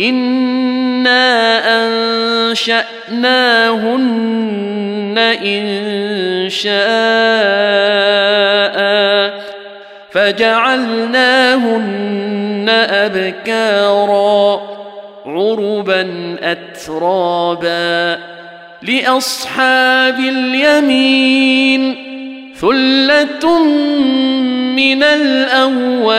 أنا انشاناهن ان شاء فجعلناهن ابكارا عربا اترابا لاصحاب اليمين ثله من الاولين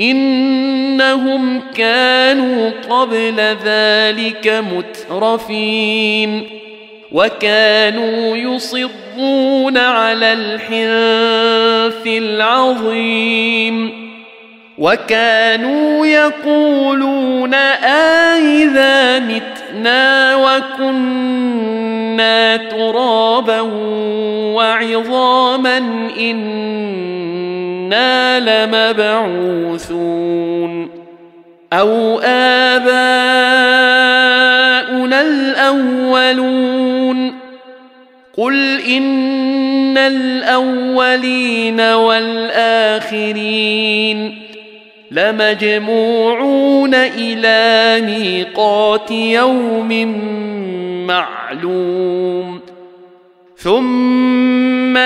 إنهم كانوا قبل ذلك مترفين وكانوا يصرون على الحنث العظيم وكانوا يقولون آئذا متنا وكنا ترابا وعظاما إنا لمبعوثون أو آباؤنا الأولون قل ان الاولين والاخرين لمجموعون إلى ميقات يوم معلوم ثم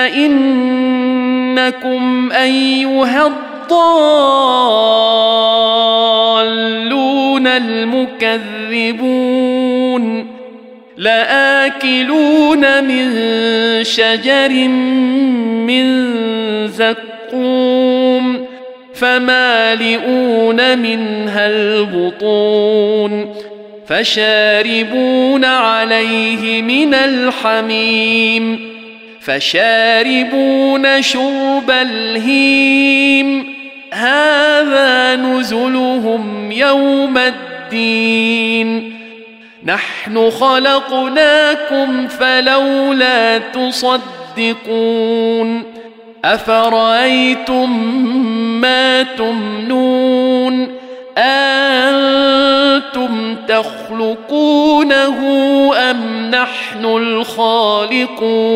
انكم أيها الضالون المكذبون لآكلون من شجر من زقوم فمالئون منها البطون فشاربون عليه من الحميم فشاربون شرب الهيم. هذا نزلهم يوم الدين. نحن خلقناكم فلولا تصدقون. أفرأيتم ما تمنون؟ أنتم تخلقونه أم نحن الخالقون؟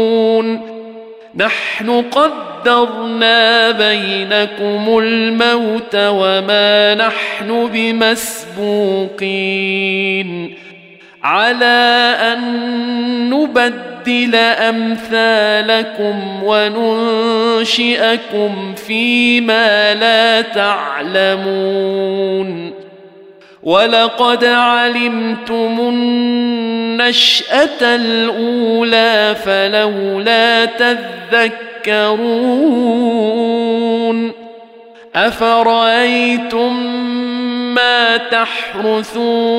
نحن قدرنا بينكم الموت وما نحن بمسبوقين. على أن نبدل أمثالكم وننشئكم فيما لا تعلمون. ولقد علمتم النشاه الاولى فلولا تذكرون افرايتم ما تحرثون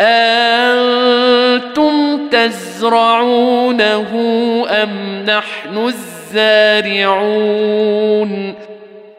أنتم تزرعونه أم نحن الزارعون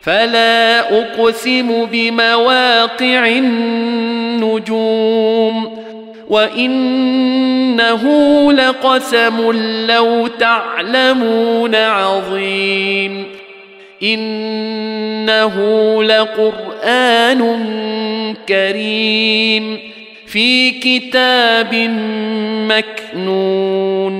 فلا أقسم بمواقع النجوم وإنه لقسم لو تعلمون عظيم إنه لقرآن كريم في كتاب مكنون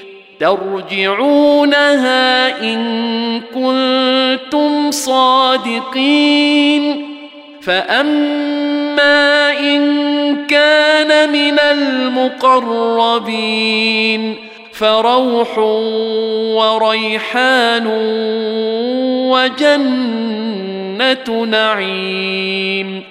ترجعونها إن كنتم صادقين فأما إن كان من المقربين فروح وريحان وجنة نعيم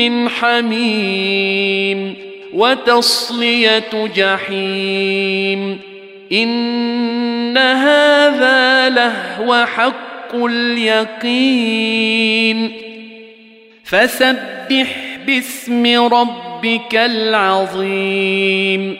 من حميم وتصلية جحيم إن هذا لهو حق اليقين. فسبح باسم ربك العظيم.